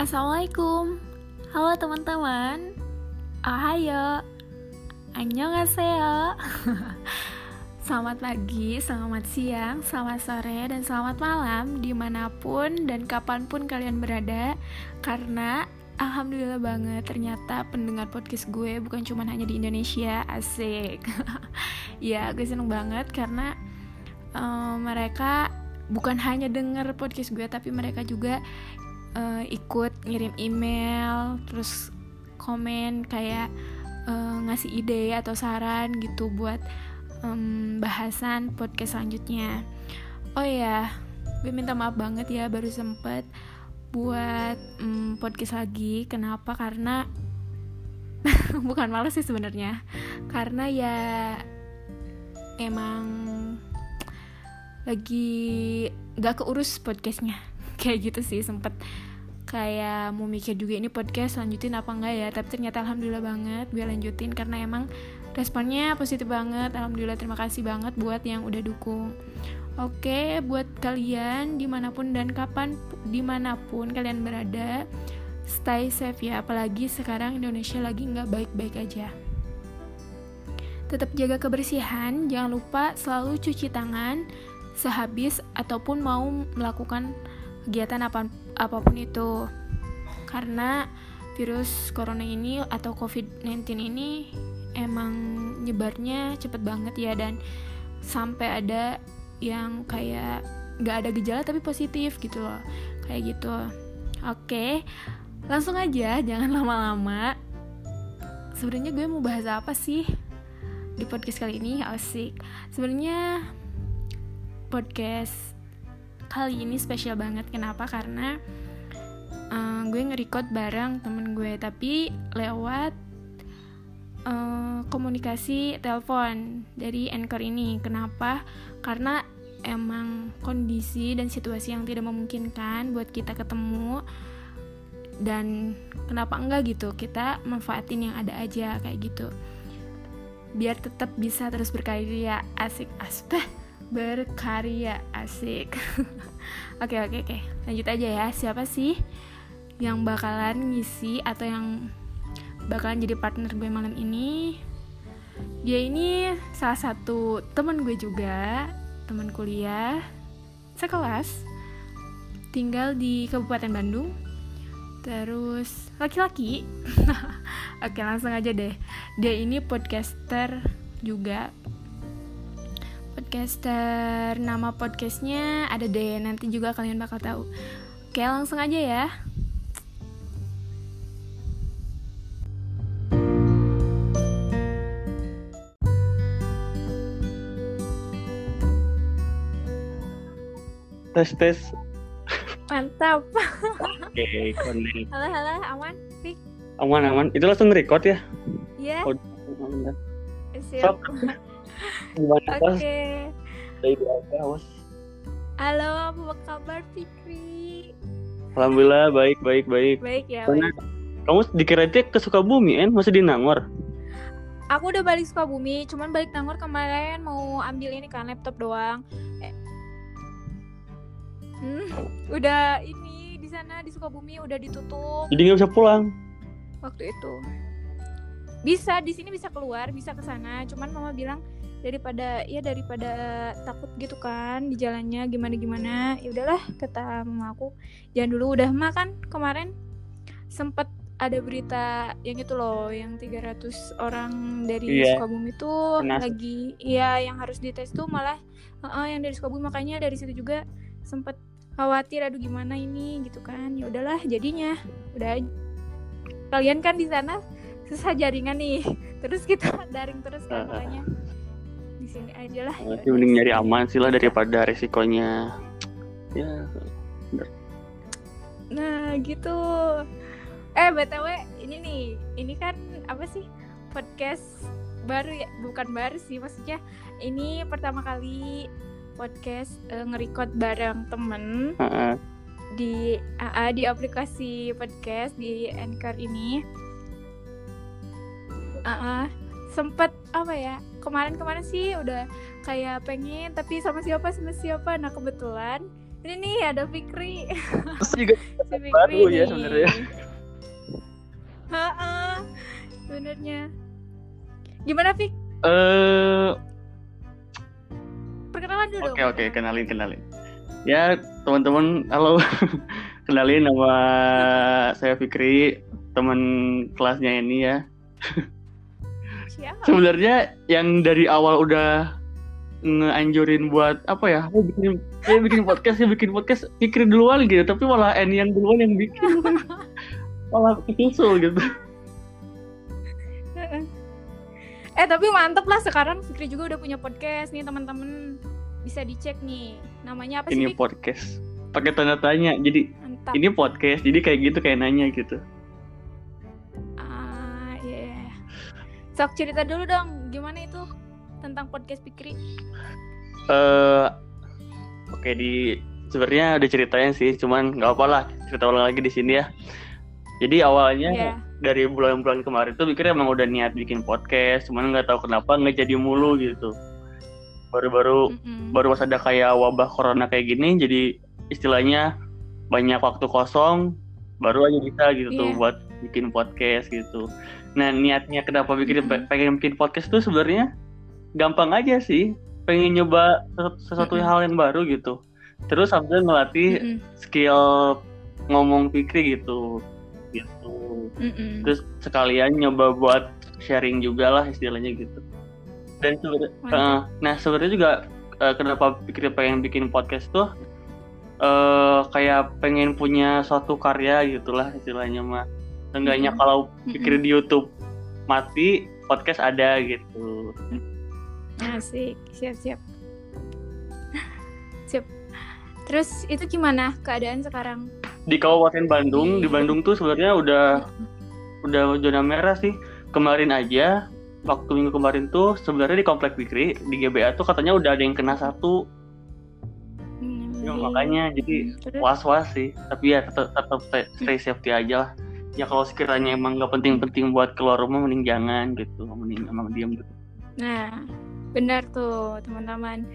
Assalamualaikum. Halo teman-teman. Ohayo Annyeonghaseyo. Selamat pagi, selamat siang, selamat sore, dan selamat malam Di mana pun dan kapan pun kalian berada. Karena Alhamdulillah banget ternyata pendengar podcast gue bukan cuma hanya di Indonesia. Asik. Ya gue seneng banget karena um, Mereka bukan hanya denger podcast gue Tapi mereka juga uh, ikut ngirim email terus komen kayak uh, ngasih ide atau saran gitu buat um, bahasan podcast selanjutnya. Oh ya gue minta maaf banget ya baru sempet buat um, podcast lagi. Kenapa? Karena bukan males sih sebenarnya. Karena ya emang lagi gak keurus podcastnya kayak gitu sih sempet kayak mau mikir juga ini podcast lanjutin apa enggak ya. Tapi ternyata alhamdulillah banget gue lanjutin karena emang responnya positif banget. Alhamdulillah terima kasih banget buat yang udah dukung. Oke buat kalian di mana pun dan kapan di mana pun kalian berada stay safe ya. Apalagi sekarang Indonesia lagi nggak baik-baik aja. Tetap jaga kebersihan jangan lupa selalu cuci tangan sehabis ataupun mau melakukan kegiatan apa, apa pun itu. Karena virus corona ini atau covid-19 ini emang nyebarnya cepet banget ya dan sampai ada yang kayak gak ada gejala tapi positif gitu loh. Kayak gitu. Oke langsung aja jangan lama-lama. Sebenarnya gue mau bahas apa sih di podcast kali ini? Asik. Sebenarnya podcast kali ini spesial banget. Kenapa? Karena uh, gue nge-record bareng temen gue tapi lewat uh, komunikasi telepon dari anchor ini. Kenapa? Karena emang kondisi dan situasi yang tidak memungkinkan buat kita ketemu. Dan kenapa enggak gitu kita manfaatin yang ada aja kayak gitu. Biar tetap bisa terus berkarya. Asik aspek berkarya asik. Oke oke oke. Lanjut aja ya. Siapa sih yang bakalan ngisi atau yang bakalan jadi partner gue malam ini? Dia ini salah satu teman gue juga teman kuliah sekelas. Tinggal di Kabupaten Bandung. Terus laki-laki. Oke langsung aja deh. Dia ini podcaster juga podcaster. Nama podcastnya ada deh nanti juga kalian bakal tahu. Oke langsung aja ya. Tes tes. Mantap. Oke okay, halo halo aman? Pik aman aman. Itu langsung record ya? Iya. Yeah. oh, siap Gimana Oke. Okay. Dari aja, awas. Halo, apa kabar Fikri? Alhamdulillah baik baik baik. Baik ya. Baik. Kamu dikira ke Sukabumi, En? Masih di Nangor? Aku udah balik Sukabumi, cuman balik Nangor kemarin mau ambil ini kan laptop doang. Eh. Hmm, udah ini di sana di Sukabumi udah ditutup. Jadi nggak bisa pulang. Waktu itu. Bisa di sini bisa keluar, bisa ke sana, cuman mama bilang daripada ya daripada takut gitu kan di jalannya gimana gimana. Ya udahlah kata mama aku jangan dulu udah makan kemarin sempet ada berita yang itu loh yang 300 orang dari yeah. Sukabumi itu lagi ya yang harus dites tuh malah uh, uh, yang dari Sukabumi. Makanya dari situ juga sempet khawatir aduh gimana ini? Gitu kan. Ya udahlah jadinya. Udah kalian kan di sana susah jaringan nih. Terus kita daring terus kan makanya. di sini aja lah. Ya, mending nyari aman sih lah daripada resikonya. Ya bener. nah gitu. Eh btw ini nih ini kan apa sih? Podcast baru ya? Bukan baru sih maksudnya ini pertama kali podcast uh, nge-record bareng temen uh -uh. di uh, di aplikasi podcast di Anchor ini. Uh -uh, sempet apa ya kemarin-kemarin sih udah kayak pengen tapi sama siapa sama siapa nah kebetulan Ini nih ada Fikri. Terus juga Si Fikri baru ya nih. sebenarnya. Ha-ha, Sebenarnya. Gimana Fik? Eh, Perkenalan dulu. oke oke kenalin kenalin. Ya teman-teman, halo. kenalin nama saya Fikri, teman kelasnya ini ya. Siapa? Sebenarnya yang dari awal udah ngeanjurin buat apa ya? Saya bikin, saya bikin podcast, saya bikin podcast, Fikri duluan gitu. Tapi malah Eni yang duluan yang bikin. malah kesusul gitu. Eh tapi mantep lah sekarang Fikri juga udah punya podcast nih teman-teman bisa dicek nih namanya apa sih Ini Fik? podcast. Pakai tanda tanya. Jadi Mantap. ini podcast. Jadi kayak gitu kayak nanya gitu. Sok cerita dulu dong gimana itu tentang podcast Fikri? eh oke di sebenarnya udah ceritain sih, cuman nggak apa lah cerita ulang lagi di sini ya. Jadi awalnya Iya. dari bulan-bulan kemarin tuh pikir emang udah niat bikin podcast, cuman nggak tahu kenapa nggak jadi mulu gitu. Baru-baru Mm-mm. baru pas ada kayak wabah corona kayak gini, jadi istilahnya banyak waktu kosong, baru aja bisa gitu tuh Iya. buat bikin podcast gitu. Nah niatnya kenapa bikin pengen bikin podcast tuh sebenarnya gampang aja sih, pengen nyoba sesu- sesuatu Mm-mm. hal yang baru gitu. Terus sambil ngelatih Mm-mm. skill ngomong pikir gitu, gitu. Mm-mm. Terus sekalian nyoba buat sharing juga lah istilahnya gitu. Dan sebenarnya, Mantap. eh, nah sebenarnya juga eh, kenapa pikir pengen bikin podcast tuh eh kayak pengen punya suatu karya gitulah istilahnya mah. Seenggaknya Mm-mm. kalau pikir di YouTube mati, podcast ada gitu. Asik, siap-siap. Siap. Terus itu gimana keadaan sekarang? Di Kabupaten Bandung, Di- di Bandung tuh sebenarnya udah udah zona merah sih. Kemarin aja waktu minggu kemarin tuh sebenarnya di Komplek Fikri di GBA tuh katanya udah ada yang kena satu Hmm, Ya, iya. makanya jadi terus? was-was sih tapi ya tetap tetap stay, stay safety aja lah ya kalau sekiranya emang nggak penting-penting buat keluar rumah mending jangan gitu mending emang diam gitu Nah, benar tuh teman-teman.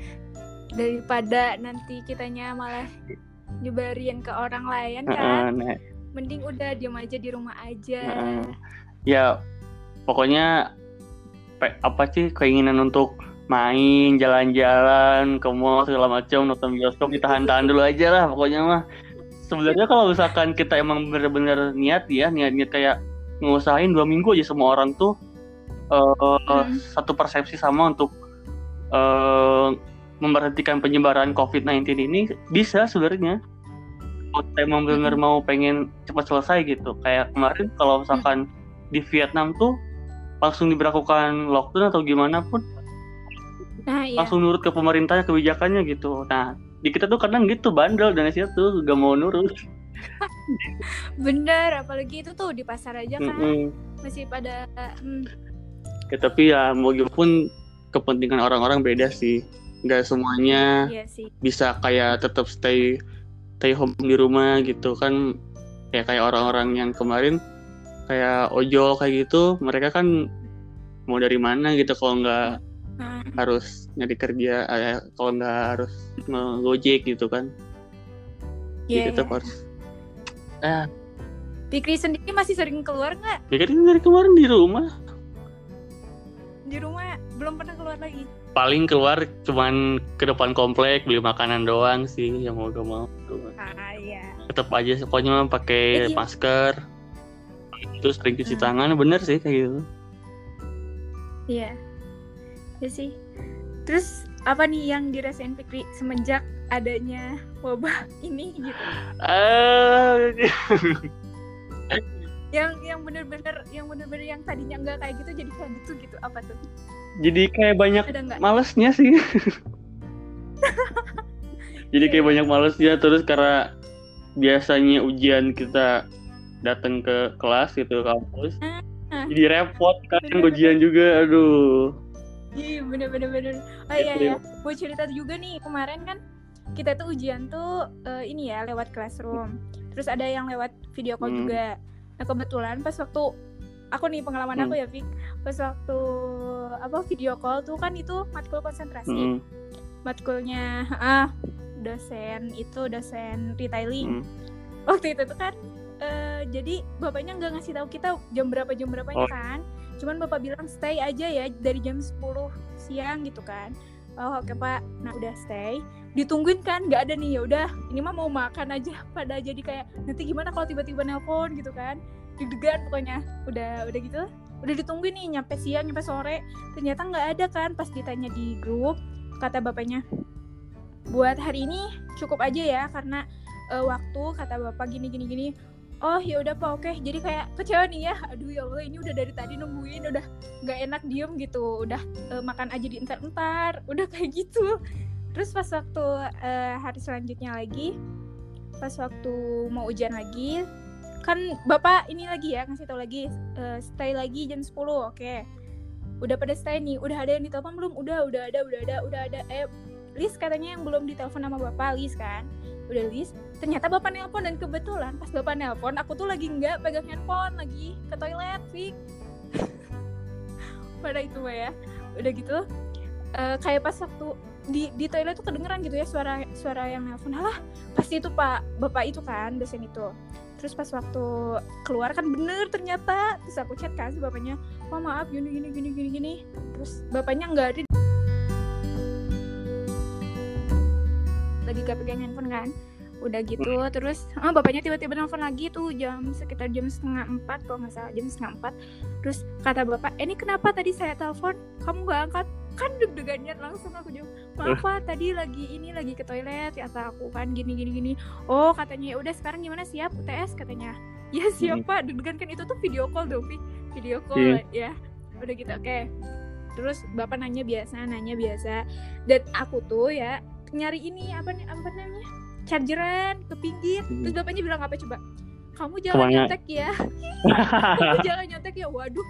Daripada nanti kitanya malah nyebarin ke orang lain kan, nah, mending udah diam aja di rumah aja. heeh. ya pokoknya apa sih keinginan untuk main jalan-jalan ke mall segala macam nonton bioskop ditahan-tahan dulu aja lah pokoknya mah sebenarnya kalau misalkan kita emang bener-bener niat ya niat-niat kayak ngusahain dua minggu aja semua orang tuh eh, Hmm. satu persepsi sama untuk eh, memberhentikan penyebaran COVID-19 ini bisa sebenarnya kalau kita emang benar Mm-mm. mau pengen cepat selesai gitu kayak kemarin kalau misalkan di Vietnam tuh langsung diberlakukan lockdown atau gimana pun Nah, iya. langsung nurut ke pemerintahnya kebijakannya gitu nah di kita tuh kadang gitu bandel dan situ tuh gak mau nurut. Bener, apalagi itu tuh di pasar aja kan Mm-mm. masih pada hmm, Ya, tapi ya mau gimana pun kepentingan orang-orang beda sih. Nggak semuanya iya sih. bisa kayak tetap stay stay home di rumah gitu kan. Ya kayak orang-orang yang kemarin kayak ojol kayak gitu mereka kan mau dari mana gitu kalau nggak Nah, harus nyari kerja eh, kalau nggak harus ngojek gitu kan jadi tetap iya. harus ah Fikri sendiri masih sering keluar nggak? ya kan dari kemarin di rumah Di rumah belum pernah keluar lagi. paling keluar cuman ke depan komplek beli makanan doang sih yang mau gak mau Ah iya. tetap aja pokoknya pakai Eh, iya. masker terus sering cuci Hmm. tangan bener sih kayak gitu Iya. Ya sih. Terus apa nih yang dirasain Fikri semenjak adanya wabah ini gitu? Ah, Yang yang bener-bener yang bener-bener yang tadinya nggak kayak gitu jadi kayak gitu gitu apa tuh? jadi kayak banyak malesnya sih. jadi kayak banyak malesnya terus karena biasanya ujian kita datang ke kelas gitu kampus. Ah. Jadi repot kan ujian juga, aduh. Iya bener-bener bener. Oh iya ya, mau cerita juga nih kemarin kan kita tuh ujian tuh eh, ini ya lewat classroom. Terus ada yang lewat video call Hmm. juga. Nah kebetulan pas waktu aku nih pengalaman Hmm. aku ya Vic, pas waktu apa video call tuh kan itu matkul konsentrasi. Mm-mm. matkulnya ah dosen itu dosen retailing Hmm. waktu itu tuh kan eh, jadi bapaknya nggak ngasih tahu kita jam berapa jam berapanya Oh. kan cuman bapak bilang stay aja ya dari jam 10 siang gitu kan. Oh oke pak. Nah udah stay. Ditungguin kan nggak ada nih ya udah. Ini mah mau makan aja pada jadi kayak nanti gimana kalau tiba-tiba nelpon gitu kan. Deg-degan pokoknya. Udah udah gitu. Udah ditungguin nih nyampe siang nyampe sore. Ternyata nggak ada kan pas ditanya di grup kata bapaknya. Buat hari ini cukup aja ya karena eh, waktu kata bapak gini gini gini oh ya udah pak oke. Jadi kayak kecewa nih ya. Aduh ya allah ini udah dari tadi nungguin udah nggak enak diem gitu. Udah eh, makan aja di entar entar udah kayak gitu. Terus pas waktu eh, hari selanjutnya lagi pas waktu mau ujian lagi kan bapak ini lagi ya ngasih tahu lagi eh, stay lagi jam 10 oke. Udah pada stay nih udah ada yang ditelepon belum? Udah udah ada udah ada udah ada. Eh Lis katanya yang belum ditelepon sama bapak Lis kan? Udah Lis ternyata bapak nelpon dan kebetulan pas bapak nelpon aku tuh lagi nggak pegang handphone lagi ke toilet Fik. Pada itu Mbak ya. Udah gitu eh, kayak pas waktu di di toilet tuh kedengeran gitu ya suara suara yang nelpon. Alah pasti itu pak bapak itu kan dosen itu. Terus pas waktu keluar kan bener ternyata. Terus aku chat kan si bapaknya oh maaf gini gini gini gini gini. Terus bapaknya nggak ada lagi gak pegang handphone kan. Udah gitu terus oh, bapaknya tiba-tiba nelfon lagi tuh jam sekitar jam setengah empat kalau nggak salah jam setengah empat. Terus kata bapak eh, ini kenapa tadi saya telepon? Kamu nggak angkat? Kan deg-degannya langsung aku jawab maaf pak tadi lagi ini lagi ke toilet kata aku kan gini gini gini. Oh katanya ya udah sekarang gimana? Siap UTS katanya. Ya siap pak. Deg-degan kan itu tuh video call dong Vi. video call ya. Udah gitu oke. Terus bapak nanya biasa nanya biasa. Dan aku tuh ya nyari ini apa nih apa namanya chargeran ke pinggir Hmm. terus bapaknya bilang apa coba kamu jangan Ke mana? nyontek ya kamu jangan nyontek ya waduh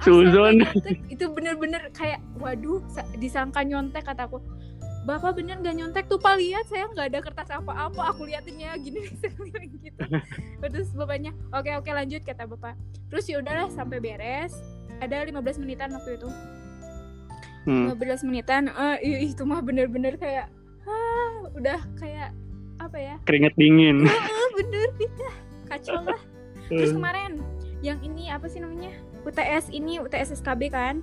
Suzon. nyontek. itu bener-bener kayak waduh sa- disangka nyontek kataku Bapak bener gak nyontek tuh pak lihat saya nggak ada kertas apa-apa aku liatinnya gini gitu terus bapaknya oke oke lanjut kata bapak terus ya udahlah sampai beres ada 15 menitan waktu itu Hmm. 15 menitan eh ih, itu mah bener-bener kayak udah kayak apa ya Keringet dingin. ah, bener kita kacau lah terus kemarin yang ini apa sih namanya UTS ini UTS SKB kan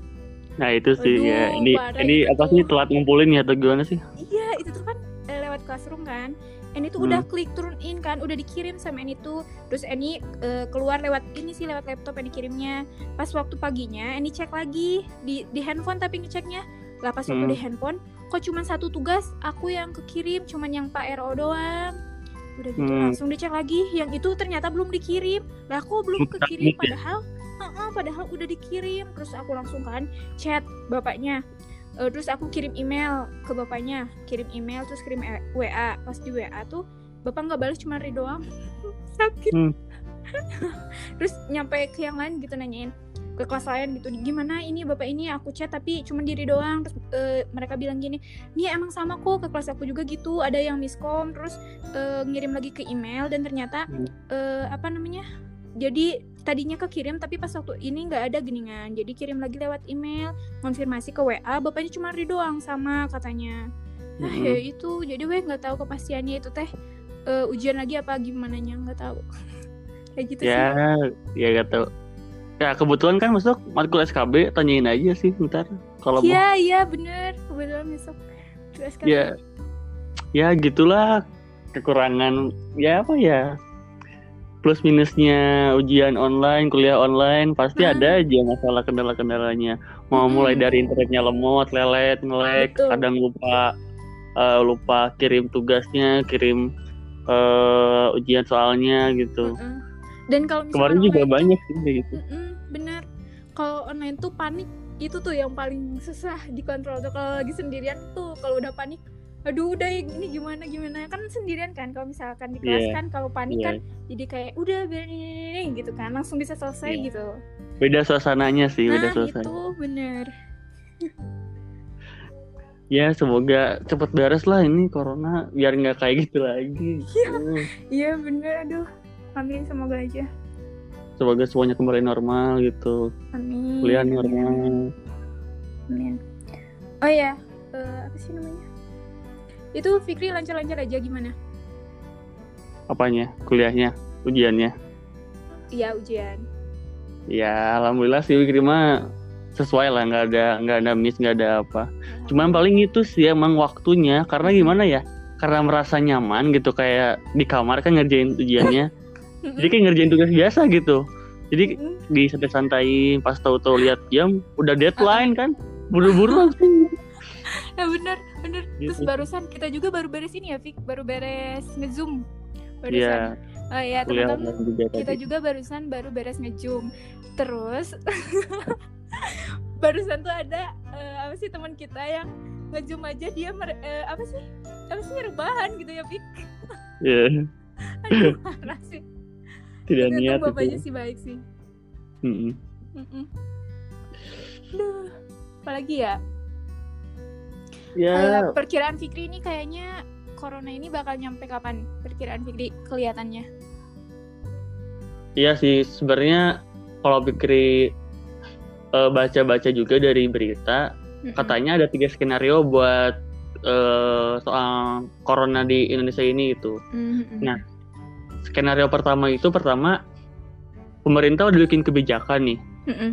Nah itu sih Aduh, ya. Ini ini itu apa sih telat ngumpulin ya atau gimana sih? iya itu tuh kan eh, lewat classroom kan Ini tuh Hmm. udah klik turun in kan, udah dikirim sama Eni tuh. Terus Eni eh, keluar lewat ini sih lewat laptop yang dikirimnya. Pas waktu paginya Eni cek lagi di di handphone tapi ngeceknya. Lah pas waktu Hmm. di handphone kok cuma satu tugas aku yang kekirim, cuman yang Pak RO doang. Udah gitu Hmm. langsung dicek lagi, yang itu ternyata belum dikirim. Lah kok belum kekirim submit ya? padahal Heeh, padahal udah dikirim. Terus aku langsung kan chat bapaknya. Eh, terus aku kirim email ke bapaknya, kirim email terus kirim e- WA. Pas di WA tuh bapak nggak balas cuma ri doang. Sakit. Hmm. terus nyampe ke yang lain gitu nanyain ke kelas lain gitu. Gimana ini bapak ini? Aku chat tapi cuma diri doang. Terus eh, mereka bilang gini nih emang sama kok ke kelas aku juga gitu. Ada yang miskom terus eh, ngirim lagi ke email dan ternyata Hmm. eh, apa namanya jadi tadinya kekirim tapi pas waktu ini nggak ada geningan. Jadi kirim lagi lewat email konfirmasi ke WA bapaknya cuma ri doang sama katanya. Nah Mm-mm. ya itu. Jadi weh nggak tahu kepastiannya itu teh eh, ujian lagi apa gimana nya nggak tahu. Kayak gitu sih. Ya, ya gak tau. Ya kebetulan kan masuk matkul SKB, tanyain aja sih ntar kalau mau. Iya iya bener kebetulan besok Terus kan Ya, ya gitulah kekurangan ya apa ya plus minusnya ujian online, kuliah online pasti Hmm. ada aja masalah kendala-kendalanya. Mau Mm-mm. mulai dari internetnya lemot, lelet, ngelek, Betul. kadang lupa eh, lupa kirim tugasnya, kirim eh, ujian soalnya gitu. Mm-mm. dan kalau misalnya Kemarin juga banyak sih gitu. bener kalau online tuh panik itu tuh yang paling susah dikontrol tuh kalau lagi sendirian tuh kalau udah panik aduh udah ini gimana gimana kan sendirian kan kalau misalkan di kelas Iya. kan kalau panik Iya. kan jadi kayak udah ini gitu kan langsung bisa selesai Iya. gitu Beda suasananya sih, beda nah suasana. itu bener Ya semoga cepet beres lah ini corona biar nggak kayak gitu lagi. Hmm. iya bener aduh amin semoga aja Semoga semuanya kembali normal gitu. amin Kuliah normal. amin. Amin. Oh ya, eh, apa sih namanya? Itu Fikri lancar-lancar aja gimana? Apanya? Kuliahnya, ujiannya. Iya ujian. Ya, alhamdulillah sih Fikri mah sesuai lah, nggak ada nggak ada miss, nggak ada apa. Cuman paling itu sih emang waktunya, karena gimana ya? Karena merasa nyaman gitu kayak di kamar kan ngerjain ujiannya. Jadi kayak ngerjain tugas biasa gitu. Jadi di santai-santai pas tahu-tahu lihat jam udah deadline kan buru-buru langsung Ya bener bener. Terus Gitu. barusan kita juga baru beres ini ya Fik, baru beres ngezoom. Barusan. Iya Oh iya teman-teman kita tadi juga barusan baru beres ngezoom. Terus barusan tuh ada eh, apa sih teman kita yang ngezoom aja dia mer- eh, apa sih apa sih rebahan gitu ya Fik. Iya, Aduh parah sih. Tidak Tapi niat bapaknya itu sih baik sih. Mm-mm. Mm-mm. Duh, apalagi ya? ya Eh, perkiraan Fikri ini kayaknya corona ini bakal nyampe kapan? Perkiraan Fikri kelihatannya. iya sih sebenarnya kalau pikir eh, baca-baca juga dari berita Mm-mm. katanya ada tiga skenario buat eh, soal corona di Indonesia ini itu Mm-mm. Nah. Skenario pertama itu pertama pemerintah udah bikin kebijakan nih Mm-mm.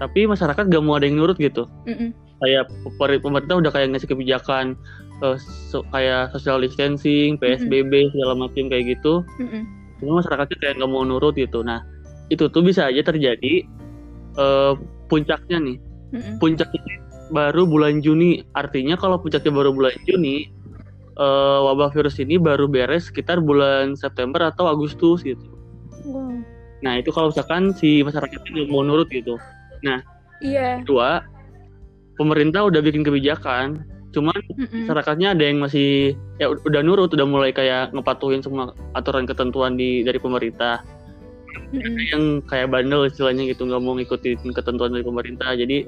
tapi masyarakat gak mau ada yang nurut gitu Mm-mm. kayak pemer- pemerintah udah kayak ngasih kebijakan eh, so- kayak social distancing, PSBB segala macam kayak gitu, Mm-mm. cuma masyarakatnya kayak nggak mau nurut gitu. Nah itu tuh bisa aja terjadi eh, puncaknya nih, Mm-mm. puncaknya baru bulan Juni. Artinya kalau puncaknya baru bulan Juni, eh, wabah virus ini baru beres sekitar bulan September atau Agustus gitu. Wow. Nah itu kalau misalkan si masyarakatnya nggak mau nurut gitu. Iya. Kedua, pemerintah udah bikin kebijakan, cuman Mm-mm. masyarakatnya ada yang masih ya ud- udah nurut udah mulai kayak ngepatuhin semua aturan ketentuan di dari pemerintah Mm-mm. yang kayak bandel istilahnya gitu nggak mau ngikutin ketentuan dari pemerintah jadi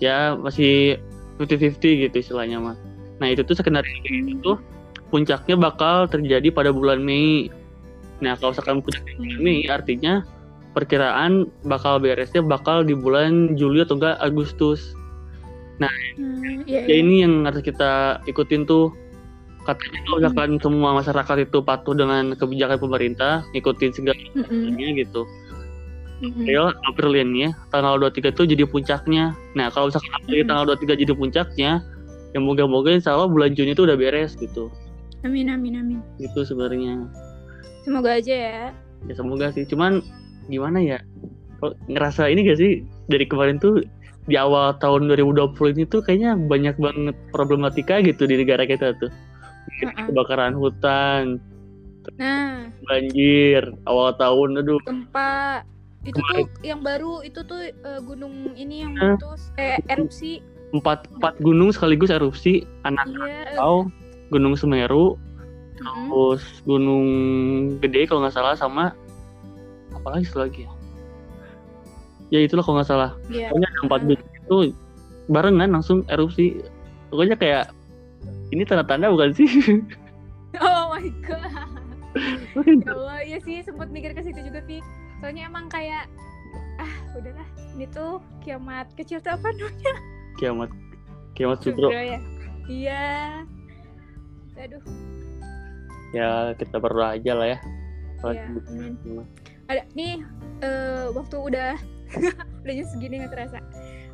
ya masih 50-50 gitu istilahnya mah nah itu tuh skenario kayak gitu tuh puncaknya bakal terjadi pada bulan Mei. Nah kalau misalkan puncaknya bulan Mei artinya perkiraan bakal beresnya bakal di bulan Juli atau enggak Agustus. Hmm, iya, ya iya. ini yang harus kita ikutin tuh. Katanya kalau misalkan semua masyarakat itu patuh dengan kebijakan pemerintah ngikutin segala aturannya gitu. April April ini ya tanggal 23 itu jadi puncaknya. Nah kalau misalkan April Mm. tanggal 23 jadi puncaknya ya moga-moga insya Allah bulan Juni itu udah beres gitu Amin amin amin. itu sebenarnya Semoga aja ya. ya semoga sih cuman gimana ya kok ngerasa ini gak sih dari kemarin tuh di awal tahun 2020 ini tuh kayaknya banyak banget problematika gitu di negara kita tuh Uh-uh. kebakaran hutan Nah, banjir awal tahun aduh gempa itu Kemarin. tuh yang baru itu tuh eh, gunung ini yang Hah? meletus eh erupsi. Empat empat gunung sekaligus erupsi anak Iya. eh, Rakatau gunung Semeru mm-mm. terus gunung gede kalau nggak salah sama apa lagi ya ya itulah kalau nggak salah Iya. pokoknya ada empat gunung itu barengan langsung erupsi pokoknya kayak ini tanda-tanda bukan sih Oh my god. ya Allah, iya sih sempat mikir ke situ juga sih. Soalnya emang kayak ah udahlah ini tuh kiamat kecil tuh apa namanya? Kiamat kiamat Sugro ya. Iya. Aduh, ya kita berdoa aja lah ya Iya, amin. ada nih eh, waktu udah udah jam segini nggak terasa.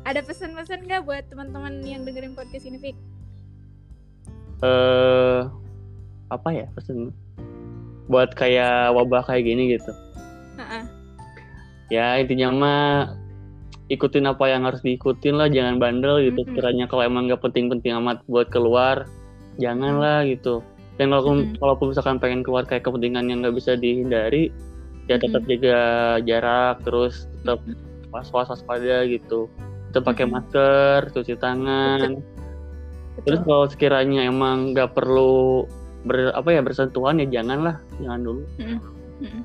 Ada pesan-pesan nggak buat teman-teman yang dengerin podcast ini, Fik? eh apa ya pesen buat kayak wabah kayak gini gitu Heeh. ya intinya mah ikutin apa yang harus diikutin lah jangan bandel gitu. Mhm. kiranya kalau emang nggak penting-penting amat buat keluar janganlah gitu. Dan kalau Mhm. kalaupun misalkan pengen keluar kayak kepentingan yang nggak bisa dihindari ya tetap jaga jarak terus tetap was was waspada gitu. Tetap pakai masker cuci tangan. Terus kalau sekiranya emang nggak perlu ber, apa ya bersentuhan ya janganlah jangan dulu. Mhm. Mhm.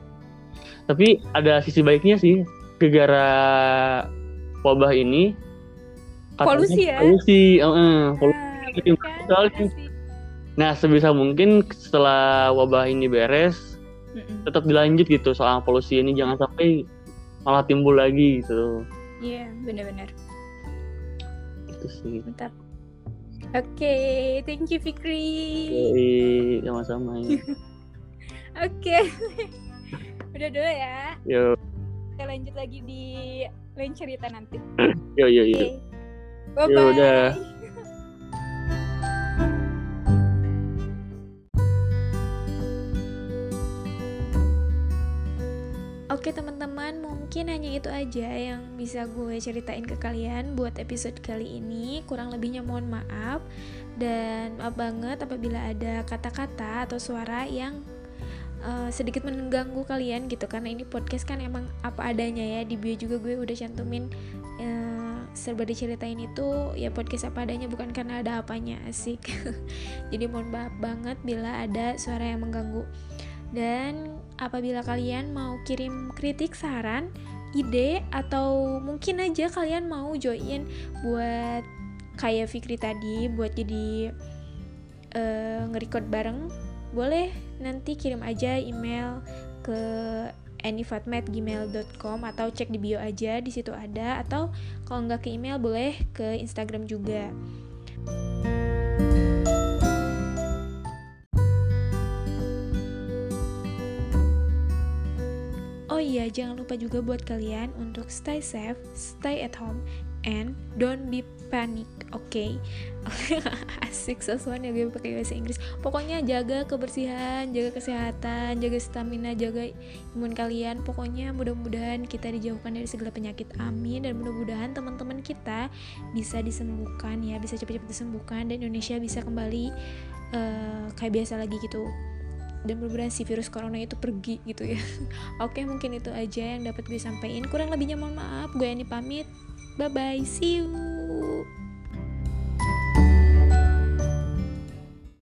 tapi ada sisi baiknya sih gegara wabah ini Polusi ya? polusi eh, eh, polusi. Ah, bener kan? Iya nah sebisa mungkin setelah wabah ini beres Mm-mm. tetap dilanjut gitu soal polusi ini jangan sampai malah timbul lagi gitu Iya, benar-benar. itu sih Mantap. okay, thank you Fikri. Oke, sama-sama ya. Oke. Udah dulu ya. Yo, Kita lanjut lagi di lain cerita nanti. yo, yo, yo. Oke. Bye Yo, bye. udah. Oke teman-teman, mungkin hanya itu aja yang bisa gue ceritain ke kalian buat episode kali ini. Kurang lebihnya mohon maaf dan maaf banget apabila ada kata-kata atau suara yang uh, sedikit mengganggu kalian gitu. Karena ini podcast kan emang apa adanya ya. Di bio juga gue udah cantumin uh, serba diceritain itu ya podcast apa adanya bukan karena ada apanya asik. Jadi mohon maaf banget bila ada suara yang mengganggu. Dan apabila kalian mau kirim kritik, saran, ide atau mungkin aja kalian mau join buat kayak Fikri tadi buat jadi uh, bareng, boleh nanti kirim aja email ke anifatmed@gmail.com atau cek di bio aja di situ ada atau kalau nggak ke email boleh ke Instagram juga. Oh iya, jangan lupa juga buat kalian untuk stay safe, stay at home, and don't be panic, oke? Okay? Asik sesuatu ya gue pakai bahasa Inggris. Pokoknya jaga kebersihan, jaga kesehatan, jaga stamina, jaga imun kalian. Pokoknya mudah-mudahan kita dijauhkan dari segala penyakit. Amin. Dan mudah-mudahan teman-teman kita bisa disembuhkan ya, bisa cepat-cepat disembuhkan dan Indonesia bisa kembali uh, kayak biasa lagi gitu dan mudah-mudahan si virus corona itu pergi gitu ya oke mungkin itu aja yang dapat gue sampaikan kurang lebihnya mohon maaf gue Ani pamit bye bye see you